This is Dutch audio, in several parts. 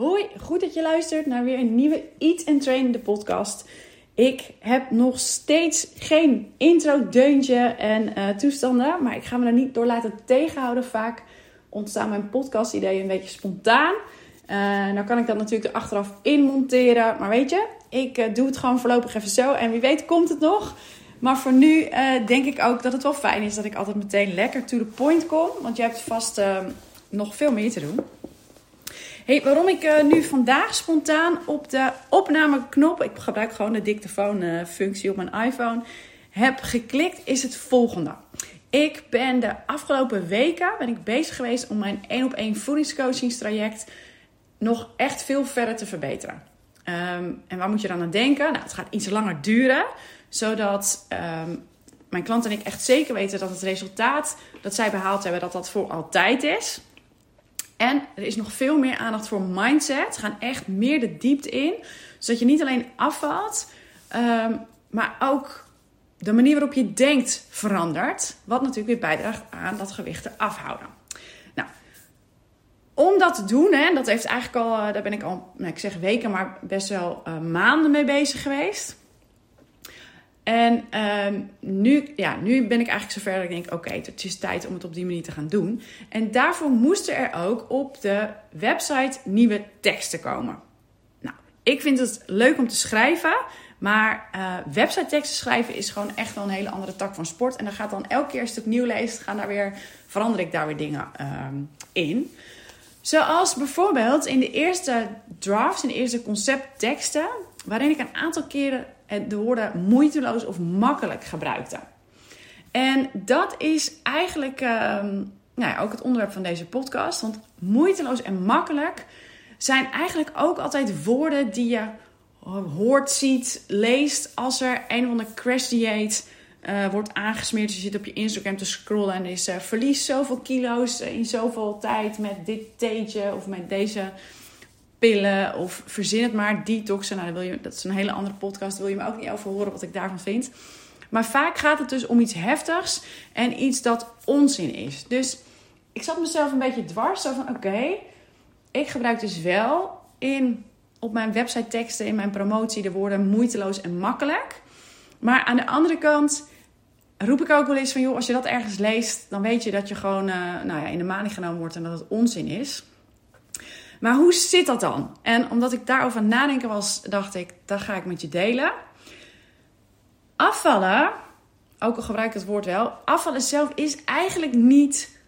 Hoi, goed dat je luistert naar weer een nieuwe Eat and Train de podcast. Ik heb nog steeds geen intro-deuntje en uh, toestanden, maar ik ga me er niet door laten tegenhouden. Vaak ontstaan mijn podcast-ideeën een beetje spontaan. Uh, nou kan ik dat natuurlijk er achteraf in monteren, maar weet je, ik uh, doe het gewoon voorlopig even zo en wie weet komt het nog. Maar voor nu denk ik ook dat het wel fijn is dat ik altijd meteen lekker to the point kom, want je hebt vast nog veel meer te doen. Waarom ik uh, nu vandaag spontaan op de opnameknop, ik gebruik gewoon de dictafoon-functie op mijn iPhone, heb geklikt, is het volgende. Ik ben de afgelopen weken ben ik bezig geweest om mijn 1 op 1 voedingscoachingstraject nog echt veel verder te verbeteren. Um, en waar moet je dan aan denken? Nou, het gaat iets langer duren, zodat um, mijn klant en ik echt zeker weten dat het resultaat dat zij behaald hebben, dat dat voor altijd is. En er is nog veel meer aandacht voor mindset. Gaan echt meer de diepte in. Zodat je niet alleen afvalt, um, maar ook de manier waarop je denkt verandert. Wat natuurlijk weer bijdraagt aan dat gewichten afhouden. Nou, om dat te doen, hè, dat heeft eigenlijk al, eh, daar ben ik al, nou, ik zeg weken, maar best wel uh, maanden mee bezig geweest. En um, nu, ja, nu ben ik eigenlijk zover dat ik denk: oké, het is tijd om het op die manier te gaan doen. En daarvoor moesten er ook op de website nieuwe teksten komen. Nou, ik vind het leuk om te schrijven, maar uh, website teksten schrijven is gewoon echt wel een hele andere tak van sport. En dan gaat dan elke keer een stuk nieuw lezen, gaan daar weer, verander ik daar weer dingen um, in. Zoals bijvoorbeeld in de eerste drafts, in de eerste conceptteksten, waarin ik een aantal keren de woorden moeiteloos of makkelijk gebruikte. En dat is eigenlijk uh, nou ja, ook het onderwerp van deze podcast. Want moeiteloos en makkelijk zijn eigenlijk ook altijd woorden die je hoort, ziet, leest als er een of andere crash dieet uh, wordt aangesmeerd. Je zit op je Instagram te scrollen en is uh, verlies zoveel kilo's in zoveel tijd met dit theetje of met deze pillen of verzin het maar, detoxen. Nou, wil je, dat is een hele andere podcast, daar wil je me ook niet over horen wat ik daarvan vind. Maar vaak gaat het dus om iets heftigs en iets dat onzin is. Dus ik zat mezelf een beetje dwars, zo van oké, ik gebruik dus wel in, op mijn website teksten, in mijn promotie, de woorden moeiteloos en makkelijk. Maar aan de andere kant roep ik ook wel eens van, joh, als je dat ergens leest, dan weet je dat je gewoon uh, nou ja, in de maling genomen wordt en dat het onzin is. Maar hoe zit dat dan? En omdat ik daarover nadenken was, dacht ik, dat ga ik met je delen. Afvallen, ook al gebruik ik het woord wel, afvallen zelf is eigenlijk niet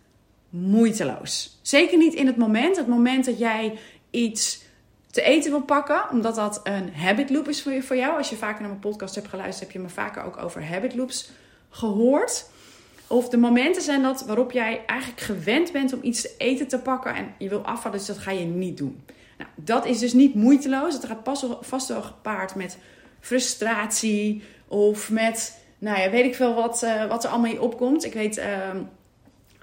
moeiteloos. Zeker niet in het moment, het moment dat jij iets te eten wil pakken, omdat dat een habit loop is voor jou. Als je vaker naar mijn podcast hebt geluisterd, heb je me vaker ook over habit loops gehoord. Of de momenten zijn dat waarop jij eigenlijk gewend bent om iets te eten te pakken en je wil afvallen, dus dat ga je niet doen. Nou, dat is dus niet moeiteloos. Het gaat pas, vast wel gepaard met frustratie of met, nou ja, weet ik veel wat, uh, wat er allemaal in opkomt. Ik weet, uh,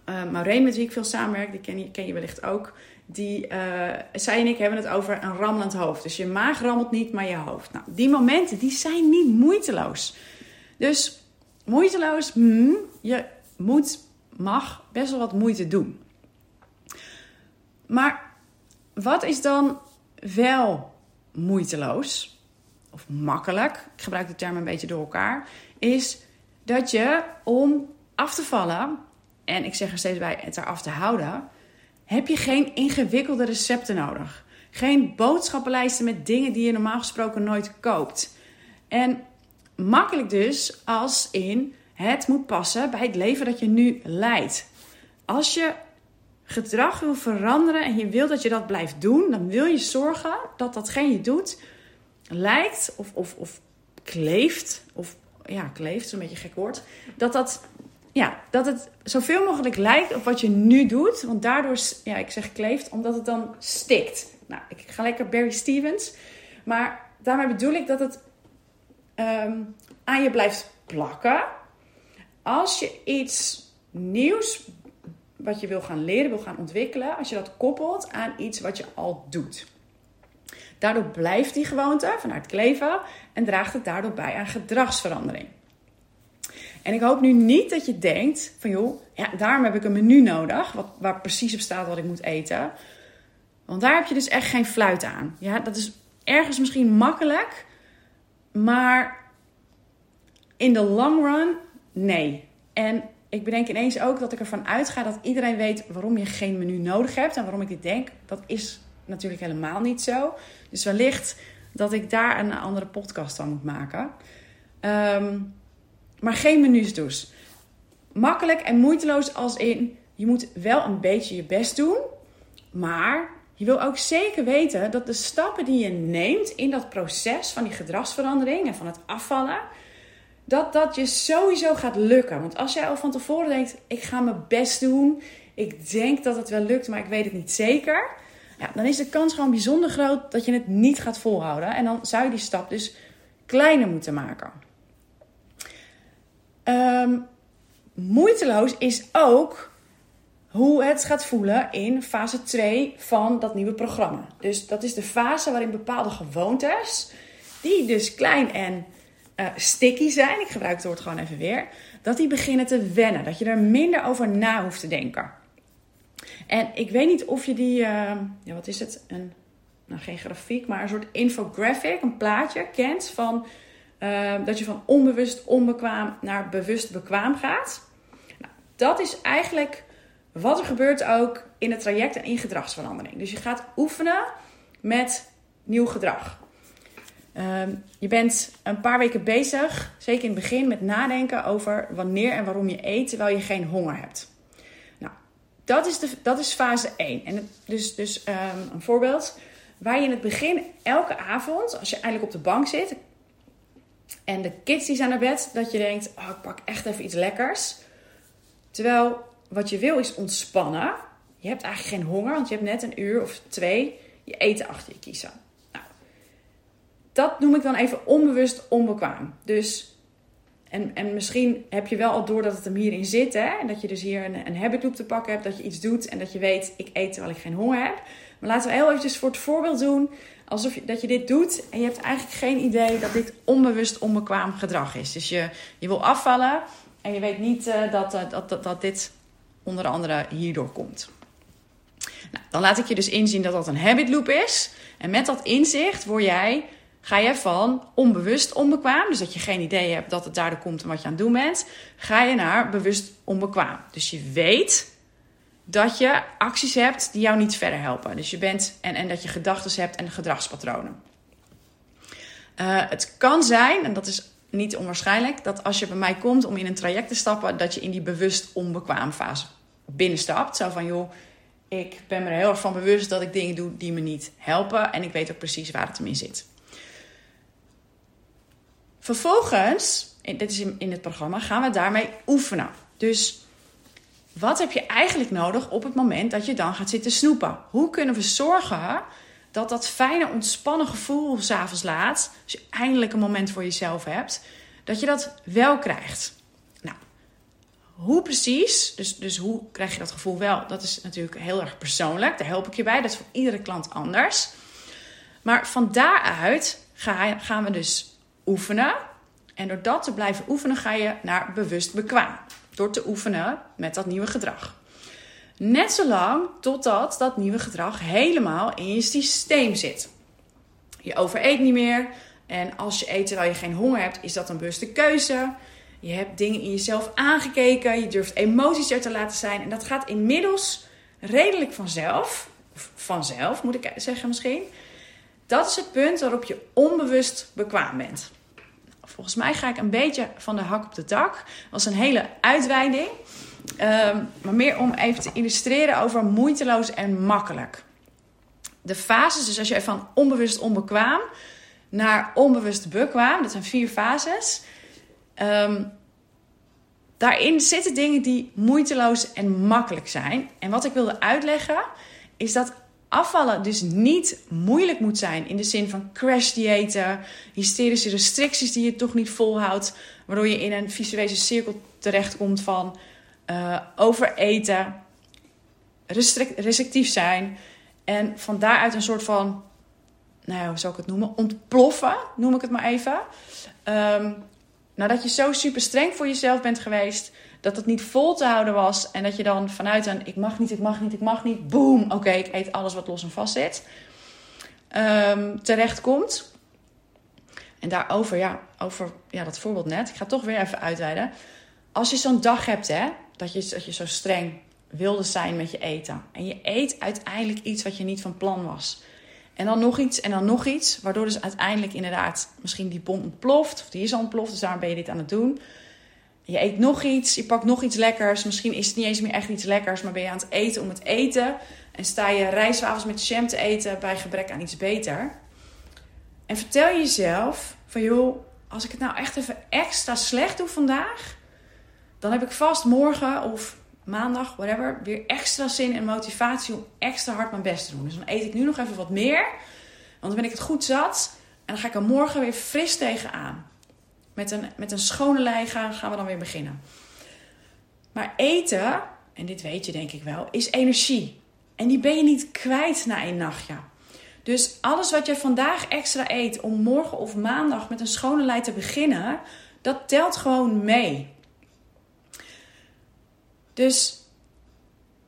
uh, Maureen, met wie ik veel samenwerk, die ken je, ken je wellicht ook. Die, uh, zij en ik hebben het over een rammelend hoofd. Dus je maag rammelt niet, maar je hoofd. Nou, die momenten, die zijn niet moeiteloos. Dus moeiteloos, hmm, je moet, mag best wel wat moeite doen. Maar wat is dan wel moeiteloos of makkelijk? Ik gebruik de term een beetje door elkaar. Is dat je om af te vallen, en ik zeg er steeds bij het eraf te houden, heb je geen ingewikkelde recepten nodig. Geen boodschappenlijsten met dingen die je normaal gesproken nooit koopt. En makkelijk dus als in het moet passen bij het leven dat je nu leidt. Als je gedrag wil veranderen en je wil dat je dat blijft doen, dan wil je zorgen dat datgene je doet lijkt of, of, of kleeft, of ja, kleeft is een beetje gek woord, dat dat ja, dat het zoveel mogelijk lijkt op wat je nu doet. Want daardoor, ja, ik zeg kleeft, omdat het dan stikt. Nou, ik ga lekker Barry Stevens. Maar daarmee bedoel ik dat het um, aan je blijft plakken als je iets nieuws wat je wil gaan leren, wil gaan ontwikkelen, als je dat koppelt aan iets wat je al doet. Daardoor blijft die gewoonte vanuit kleven en draagt het daardoor bij aan gedragsverandering. En ik hoop nu niet dat je denkt van joh, ja, daarom heb ik een menu nodig, wat, waar precies op staat wat ik moet eten. Want daar heb je dus echt geen fluit aan. Ja, dat is ergens misschien makkelijk, maar in de long run, nee. En ik bedenk ineens ook dat ik ervan uitga dat iedereen weet waarom je geen menu nodig hebt. En waarom ik dit denk, dat is natuurlijk helemaal niet zo. Dus wellicht dat ik daar een andere podcast van moet maken. Ehm, maar geen menus dus. Makkelijk en moeiteloos als in, je moet wel een beetje je best doen. Maar je wil ook zeker weten dat de stappen die je neemt in dat proces van die gedragsverandering en van het afvallen, dat dat je sowieso gaat lukken. Want als jij al van tevoren denkt, ik ga mijn best doen, ik denk dat het wel lukt, maar ik weet het niet zeker, ja, dan is de kans gewoon bijzonder groot dat je het niet gaat volhouden. En dan zou je die stap dus kleiner moeten maken. Um, moeiteloos is ook hoe het gaat voelen in fase 2 van dat nieuwe programma. Dus dat is de fase waarin bepaalde gewoontes, die dus klein en uh, sticky zijn, ik gebruik het woord gewoon even weer, dat die beginnen te wennen. Dat je er minder over na hoeft te denken. En ik weet niet of je die, uh, ja, wat is het? Een, nou, geen grafiek, maar een soort infographic, een plaatje kent van uh, dat je van onbewust onbekwaam naar bewust bekwaam gaat. Nou, dat is eigenlijk wat er gebeurt ook in het traject en in gedragsverandering. Dus je gaat oefenen met nieuw gedrag. Ehm, je bent een paar weken bezig, zeker in het begin, met nadenken over wanneer en waarom je eet terwijl je geen honger hebt. Nou, dat is, de, dat is fase 1. En dus dus um, een voorbeeld. Waar je in het begin elke avond, als je eindelijk op de bank zit en de kids die zijn naar bed, dat je denkt: oh, ik pak echt even iets lekkers. Terwijl wat je wil is ontspannen. Je hebt eigenlijk geen honger, want je hebt net een uur of twee je eten achter je kiezen. Dat noem ik dan even onbewust onbekwaam. Dus, en, en misschien heb je wel al door dat het hem hierin zit. Hè? En dat je dus hier een, een habit loop te pakken hebt. Dat je iets doet en dat je weet, ik eet terwijl ik geen honger heb. Maar laten we heel eventjes voor het voorbeeld doen. Alsof je, dat je dit doet en je hebt eigenlijk geen idee dat dit onbewust onbekwaam gedrag is. Dus je, je wil afvallen en je weet niet uh, dat, uh, dat, dat, dat dit onder andere hierdoor komt. Nou, dan laat ik je dus inzien dat dat een habit loop is. En met dat inzicht word jij, ga je van onbewust onbekwaam, dus dat je geen idee hebt dat het daardoor komt en wat je aan het doen bent, ga je naar bewust onbekwaam. Dus je weet dat je acties hebt die jou niet verder helpen. Dus je bent en, en dat je gedachten hebt en gedragspatronen. Uh, het kan zijn, en dat is niet onwaarschijnlijk, dat als je bij mij komt om in een traject te stappen, dat je in die bewust onbekwaam fase binnenstapt. Zo van, joh, ik ben me er heel erg van bewust dat ik dingen doe die me niet helpen. En ik weet ook precies waar het hem in zit. Vervolgens, dit is in het programma, gaan we daarmee oefenen. Dus wat heb je eigenlijk nodig op het moment dat je dan gaat zitten snoepen? Hoe kunnen we zorgen dat dat fijne, ontspannen gevoel s'avonds laat, als je eindelijk een moment voor jezelf hebt, dat je dat wel krijgt? Hoe precies, dus, dus hoe krijg je dat gevoel wel? Dat is natuurlijk heel erg persoonlijk. Daar help ik je bij. Dat is voor iedere klant anders. Maar van daaruit gaan we dus oefenen. En door dat te blijven oefenen, ga je naar bewust bekwaam. Door te oefenen met dat nieuwe gedrag. Net zolang totdat dat nieuwe gedrag helemaal in je systeem zit. Je overeet niet meer. En als je eet terwijl je geen honger hebt, is dat een bewuste keuze. Je hebt dingen in jezelf aangekeken. Je durft emoties er te laten zijn. En dat gaat inmiddels redelijk vanzelf. Vanzelf moet ik zeggen misschien. Dat is het punt waarop je onbewust bekwaam bent. Volgens mij ga ik een beetje van de hak op de tak. Was een hele uitweiding. Um, maar meer om even te illustreren over moeiteloos en makkelijk. De fases, dus als je van onbewust onbekwaam naar onbewust bekwaam, dat zijn vier fases. Um, daarin zitten dingen die moeiteloos en makkelijk zijn. En wat ik wilde uitleggen is dat afvallen dus niet moeilijk moet zijn in de zin van crash diëten, hysterische restricties die je toch niet volhoudt, waardoor je in een visuele cirkel terechtkomt van uh, overeten, restrictief zijn en van daaruit een soort van, nou hoe zou ik het noemen, ontploffen, noem ik het maar even. Um, nadat je zo super streng voor jezelf bent geweest, dat het niet vol te houden was. En dat je dan vanuit een ik mag niet, ik mag niet, ik mag niet, boom, oké, ik eet alles wat los en vast zit, um, terecht komt. En daarover, ja, over ja, dat voorbeeld net, ik ga toch weer even uitweiden. Als je zo'n dag hebt, hè, dat je, dat je zo streng wilde zijn met je eten. En je eet uiteindelijk iets wat je niet van plan was. En dan nog iets en dan nog iets. Waardoor dus uiteindelijk inderdaad misschien die bom ontploft. Of die is al ontploft, dus daarom ben je dit aan het doen. Je eet nog iets, je pakt nog iets lekkers. Misschien is het niet eens meer echt iets lekkers, maar ben je aan het eten om het eten. En sta je rijstwafels met jam te eten bij gebrek aan iets beter. En vertel jezelf van joh, als ik het nou echt even extra slecht doe vandaag, dan heb ik vast morgen of maandag, whatever, weer extra zin en motivatie om extra hard mijn best te doen. Dus dan eet ik nu nog even wat meer, want dan ben ik het goed zat en dan ga ik er morgen weer fris tegenaan. Met een, met een schone lei gaan, gaan we dan weer beginnen. Maar eten, en dit weet je denk ik wel, is energie. En die ben je niet kwijt na een nachtje. Dus alles wat je vandaag extra eet om morgen of maandag met een schone lei te beginnen, dat telt gewoon mee. Dus,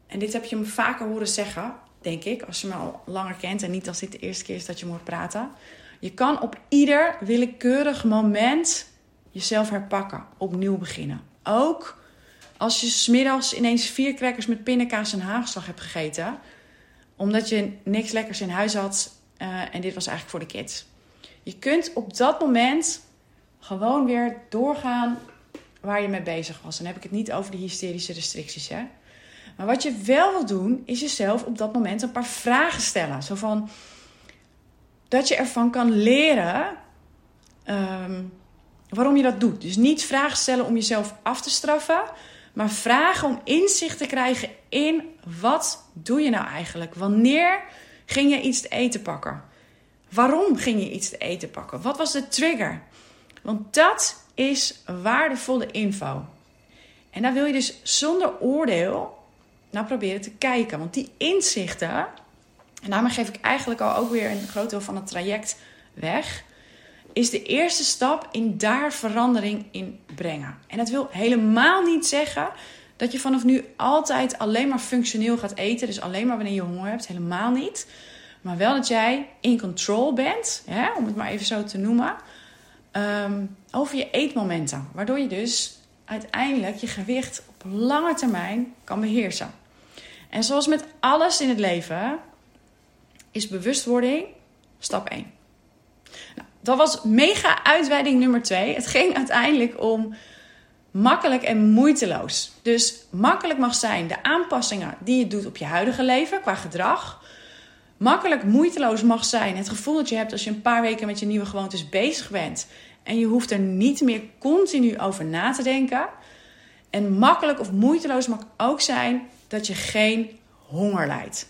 en dit heb je me vaker horen zeggen, denk ik, als je me al langer kent en niet als dit de eerste keer is dat je moet praten. Je kan op ieder willekeurig moment jezelf herpakken, opnieuw beginnen. Ook als je smiddags ineens vier crackers met pindakaas en haagslag hebt gegeten, omdat je niks lekkers in huis had uh, en dit was eigenlijk voor de kids. Je kunt op dat moment gewoon weer doorgaan waar je mee bezig was. Dan heb ik het niet over de hysterische restricties. Hè? Maar wat je wel wil doen, is jezelf op dat moment een paar vragen stellen. Zo van dat je ervan kan leren um, waarom je dat doet. Dus niet vragen stellen om jezelf af te straffen, maar vragen om inzicht te krijgen in wat doe je nou eigenlijk? Wanneer ging je iets te eten pakken? Waarom ging je iets te eten pakken? Wat was de trigger? Want dat is waardevolle info. En daar wil je dus zonder oordeel naar proberen te kijken. Want die inzichten, en daarmee geef ik eigenlijk al ook weer een groot deel van het traject weg, is de eerste stap in daar verandering in brengen. En dat wil helemaal niet zeggen dat je vanaf nu altijd alleen maar functioneel gaat eten. Dus alleen maar wanneer je honger hebt. Helemaal niet. Maar wel dat jij in control bent, hè, om het maar even zo te noemen. Ehm, over je eetmomenten. Waardoor je dus uiteindelijk je gewicht op lange termijn kan beheersen. En zoals met alles in het leven is bewustwording stap 1. Nou, dat was mega uitweiding nummer 2. Het ging uiteindelijk om makkelijk en moeiteloos. Dus makkelijk mag zijn de aanpassingen die je doet op je huidige leven qua gedrag. Makkelijk moeiteloos mag zijn het gevoel dat je hebt als je een paar weken met je nieuwe gewoontes bezig bent en je hoeft er niet meer continu over na te denken. En makkelijk of moeiteloos mag ook zijn dat je geen honger lijdt.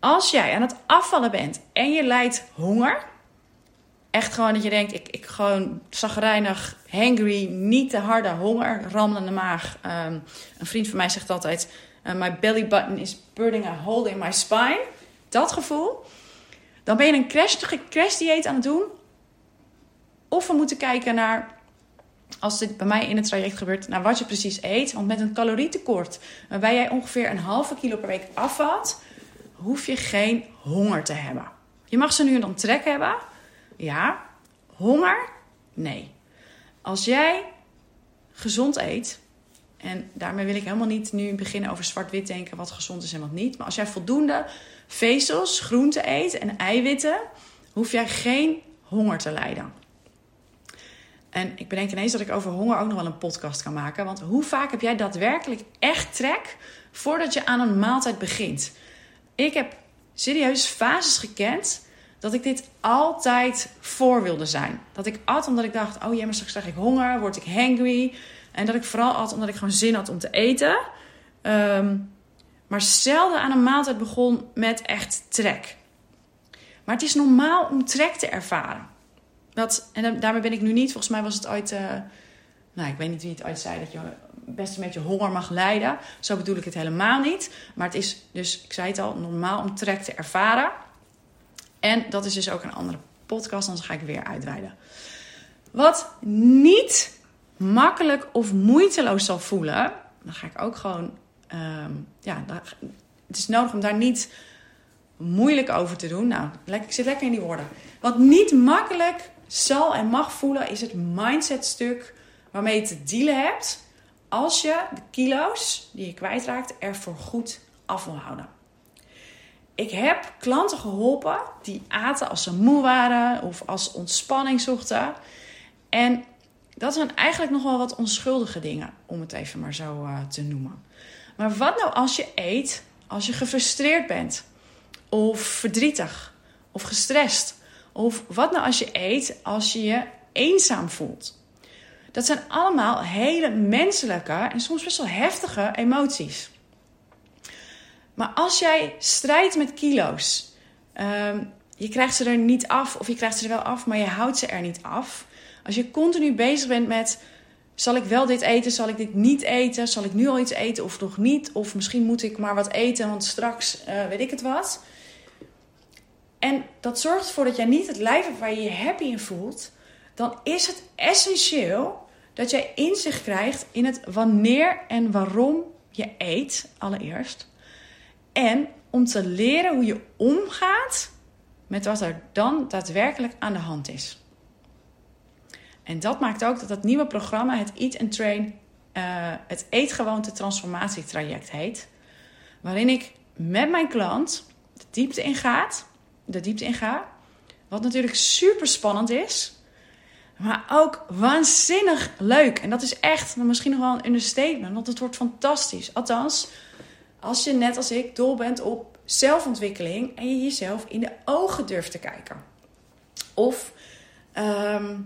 Als jij aan het afvallen bent en je lijdt honger, echt gewoon dat je denkt, ik, ik gewoon zagrijnig, hangry, niet te harde honger, rammelende maag. Um, een vriend van mij zegt altijd, uh, my belly button is burning a hole in my spine. Dat gevoel. Dan ben je een crash, crash dieet aan het doen of we moeten kijken naar, als dit bij mij in het traject gebeurt, naar wat je precies eet. Want met een calorietekort, waarbij jij ongeveer een halve kilo per week afvalt, hoef je geen honger te hebben. Je mag ze nu en dan trek hebben. Ja. Honger? Nee. Als jij gezond eet, en daarmee wil ik helemaal niet nu beginnen over zwart-wit denken wat gezond is en wat niet. Maar als jij voldoende vezels, groenten eet en eiwitten, hoef jij geen honger te lijden. En ik bedenk ineens dat ik over honger ook nog wel een podcast kan maken. Want hoe vaak heb jij daadwerkelijk echt trek voordat je aan een maaltijd begint? Ik heb serieus fases gekend dat ik dit altijd voor wilde zijn. Dat ik at omdat ik dacht, oh ja, maar straks krijg ik honger, word ik hangry. En dat ik vooral at omdat ik gewoon zin had om te eten. Ehm, maar zelden aan een maaltijd begon met echt trek. Maar het is normaal om trek te ervaren. Dat, en daarmee ben ik nu niet. Volgens mij was het ooit. Uh, nou, ik weet niet wie het ooit zei dat je best een beetje honger mag lijden. Zo bedoel ik het helemaal niet. Maar het is dus, ik zei het al, normaal om trek te ervaren. En dat is dus ook een andere podcast, anders ga ik weer uitweiden. Wat niet makkelijk of moeiteloos zal voelen, dan ga ik ook gewoon. ehm, ja, het is nodig om daar niet moeilijk over te doen. Nou, ik zit lekker in die woorden. Wat niet makkelijk zal en mag voelen, is het mindset-stuk waarmee je te dealen hebt als je de kilo's die je kwijtraakt er voor goed af wil houden. Ik heb klanten geholpen die aten als ze moe waren of als ontspanning zochten. En dat zijn eigenlijk nog wel wat onschuldige dingen, om het even maar zo eh, te noemen. Maar wat nou als je eet als je gefrustreerd bent? Of verdrietig? Of gestrest? Of wat nou als je eet als je je eenzaam voelt? Dat zijn allemaal hele menselijke en soms best wel heftige emoties. Maar als jij strijdt met kilo's, ehm, je krijgt ze er niet af of je krijgt ze er wel af, maar je houdt ze er niet af. Als je continu bezig bent met, zal ik wel dit eten, zal ik dit niet eten, zal ik nu al iets eten of nog niet, of misschien moet ik maar wat eten, want straks eh, weet ik het wat. En dat zorgt ervoor dat jij niet het lijf hebt waar je je happy in voelt, dan is het essentieel dat jij inzicht krijgt in het wanneer en waarom je eet, allereerst. En om te leren hoe je omgaat met wat er dan daadwerkelijk aan de hand is. En dat maakt ook dat dat nieuwe programma, het Eat and Train, eh, het eetgewoonte transformatietraject heet. Waarin ik met mijn klant de diepte ingaat, de diepte inga. Wat natuurlijk super spannend is. Maar ook waanzinnig leuk. En dat is echt misschien nog wel een understatement. Want het wordt fantastisch. Althans, als je net als ik dol bent op zelfontwikkeling. En je jezelf in de ogen durft te kijken. Of ehm,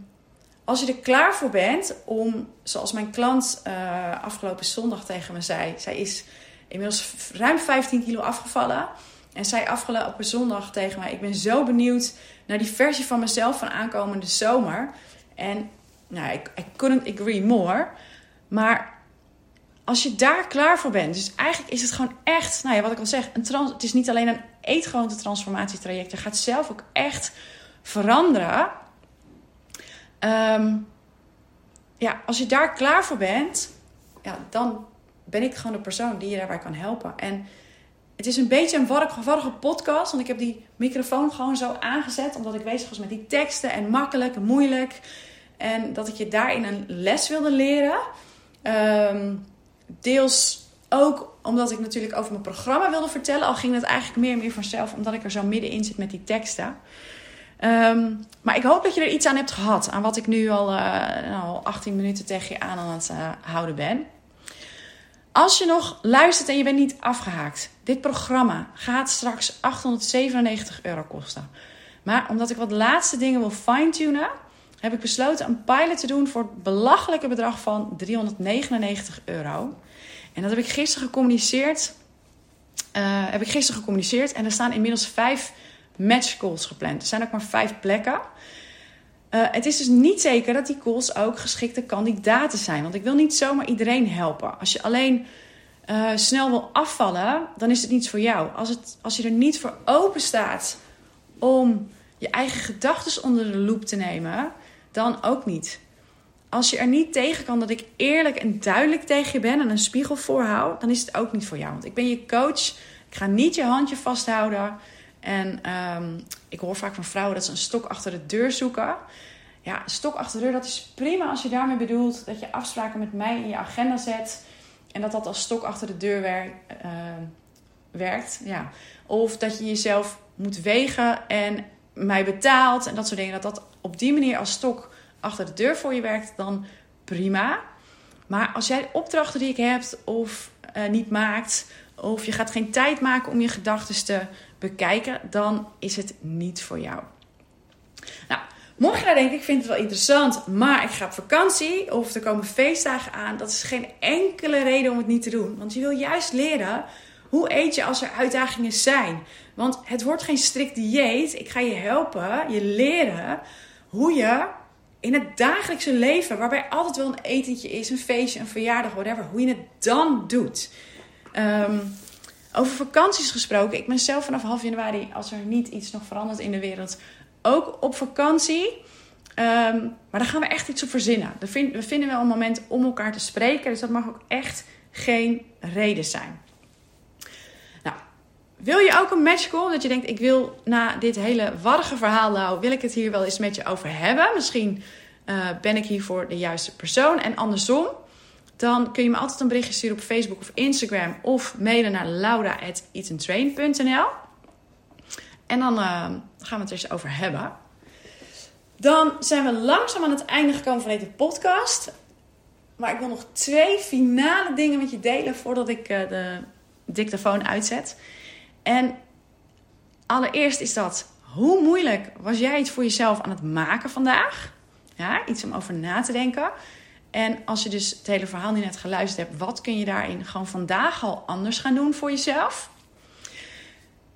als je er klaar voor bent om, zoals mijn klant eh, afgelopen zondag tegen me zei. Zij is inmiddels ruim 15 kilo afgevallen. En zei afgelopen zondag tegen mij: Ik ben zo benieuwd naar die versie van mezelf van aankomende zomer. En nou, ik, I couldn't agree more. Maar als je daar klaar voor bent, dus eigenlijk is het gewoon echt, nou ja, wat ik al zeg, een trans, het is niet alleen een eetgewoonte transformatietraject. Je gaat zelf ook echt veranderen. Ehm, ja, als je daar klaar voor bent, ja, dan ben ik gewoon de persoon die je daarbij kan helpen. En het is een beetje een warrige podcast, want ik heb die microfoon gewoon zo aangezet, omdat ik bezig was met die teksten en makkelijk en moeilijk. En dat ik je daarin een les wilde leren. Ehm, deels ook omdat ik natuurlijk over mijn programma wilde vertellen. Al ging het eigenlijk meer en meer vanzelf, omdat ik er zo middenin zit met die teksten. Ehm, maar ik hoop dat je er iets aan hebt gehad. Aan wat ik nu al, eh, nou, 18 minuten tegen je aan aan het eh, houden ben. Als je nog luistert en je bent niet afgehaakt. Dit programma gaat straks 897 euro kosten. Maar omdat ik wat laatste dingen wil fine-tunen... heb ik besloten een pilot te doen voor het belachelijke bedrag van 399 euro. En dat heb ik gisteren gecommuniceerd. eh, heb ik gisteren gecommuniceerd. En er staan inmiddels vijf match calls gepland. Er zijn ook maar vijf plekken. Uh, het is dus niet zeker dat die calls ook geschikte kandidaten zijn. Want ik wil niet zomaar iedereen helpen. Als je alleen uh, snel wil afvallen, dan is het niets voor jou. Als, het, als je er niet voor open staat om je eigen gedachten onder de loep te nemen, dan ook niet. Als je er niet tegen kan dat ik eerlijk en duidelijk tegen je ben en een spiegel voorhoud, dan is het ook niet voor jou. Want ik ben je coach. Ik ga niet je handje vasthouden. En um, ik hoor vaak van vrouwen dat ze een stok achter de deur zoeken. Ja, stok achter de deur, dat is prima als je daarmee bedoelt dat je afspraken met mij in je agenda zet. En dat dat als stok achter de deur werkt. Uh, werkt ja. Of dat je jezelf moet wegen en mij betaalt en dat soort dingen. Dat dat op die manier als stok achter de deur voor je werkt, dan prima. Maar als jij opdrachten die ik heb of uh, niet maakt, of je gaat geen tijd maken om je gedachten te bekijken, dan is het niet voor jou. Nou, mocht je nou denken, ik vind het wel interessant, maar ik ga op vakantie of er komen feestdagen aan, dat is geen enkele reden om het niet te doen. Want je wil juist leren hoe eet je als er uitdagingen zijn. Want het wordt geen strikt dieet. Ik ga je helpen, je leren hoe je in het dagelijkse leven, waarbij altijd wel een etentje is, een feestje, een verjaardag, whatever, hoe je het dan doet. Um, over vakanties gesproken. Ik ben zelf vanaf half januari, als er niet iets nog verandert in de wereld, ook op vakantie. Ehm, maar daar gaan we echt iets op verzinnen. We vinden wel een moment om elkaar te spreken. Dus dat mag ook echt geen reden zijn. Wil je ook een matchcall? Dat je denkt, ik wil na dit hele warrige verhaal nou, wil ik het hier wel eens met je over hebben. Misschien uh, ben ik hier voor de juiste persoon. En andersom, dan kun je me altijd een berichtje sturen op Facebook of Instagram. Of mailen naar laura.eatentrain.nl En dan uh, gaan we het er eens over hebben. Dan zijn we langzaam aan het einde gekomen van deze podcast. Maar ik wil nog twee finale dingen met je delen voordat ik uh, de dictafoon uitzet. En allereerst is dat, hoe moeilijk was jij het voor jezelf aan het maken vandaag? Ja, iets om over na te denken. En als je dus het hele verhaal nu net geluisterd hebt, wat kun je daarin gewoon vandaag al anders gaan doen voor jezelf?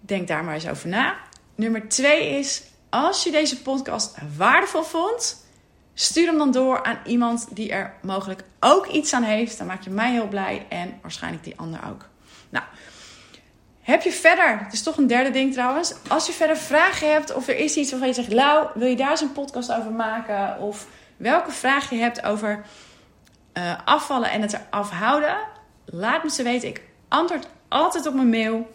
Denk daar maar eens over na. Nummer twee is, als je deze podcast waardevol vond, stuur hem dan door aan iemand die er mogelijk ook iets aan heeft. Dan maak je mij heel blij en waarschijnlijk die ander ook. Nou, heb je verder, het is toch een derde ding trouwens. Als je verder vragen hebt of er is iets waarvan je zegt, Lau, wil je daar eens een podcast over maken? Of welke vraag je hebt over uh, afvallen en het eraf houden, laat me ze weten. Ik antwoord altijd op mijn mail.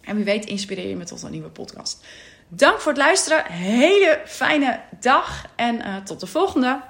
En wie weet inspireer je me tot een nieuwe podcast. Dank voor het luisteren. Hele fijne dag en uh, tot de volgende.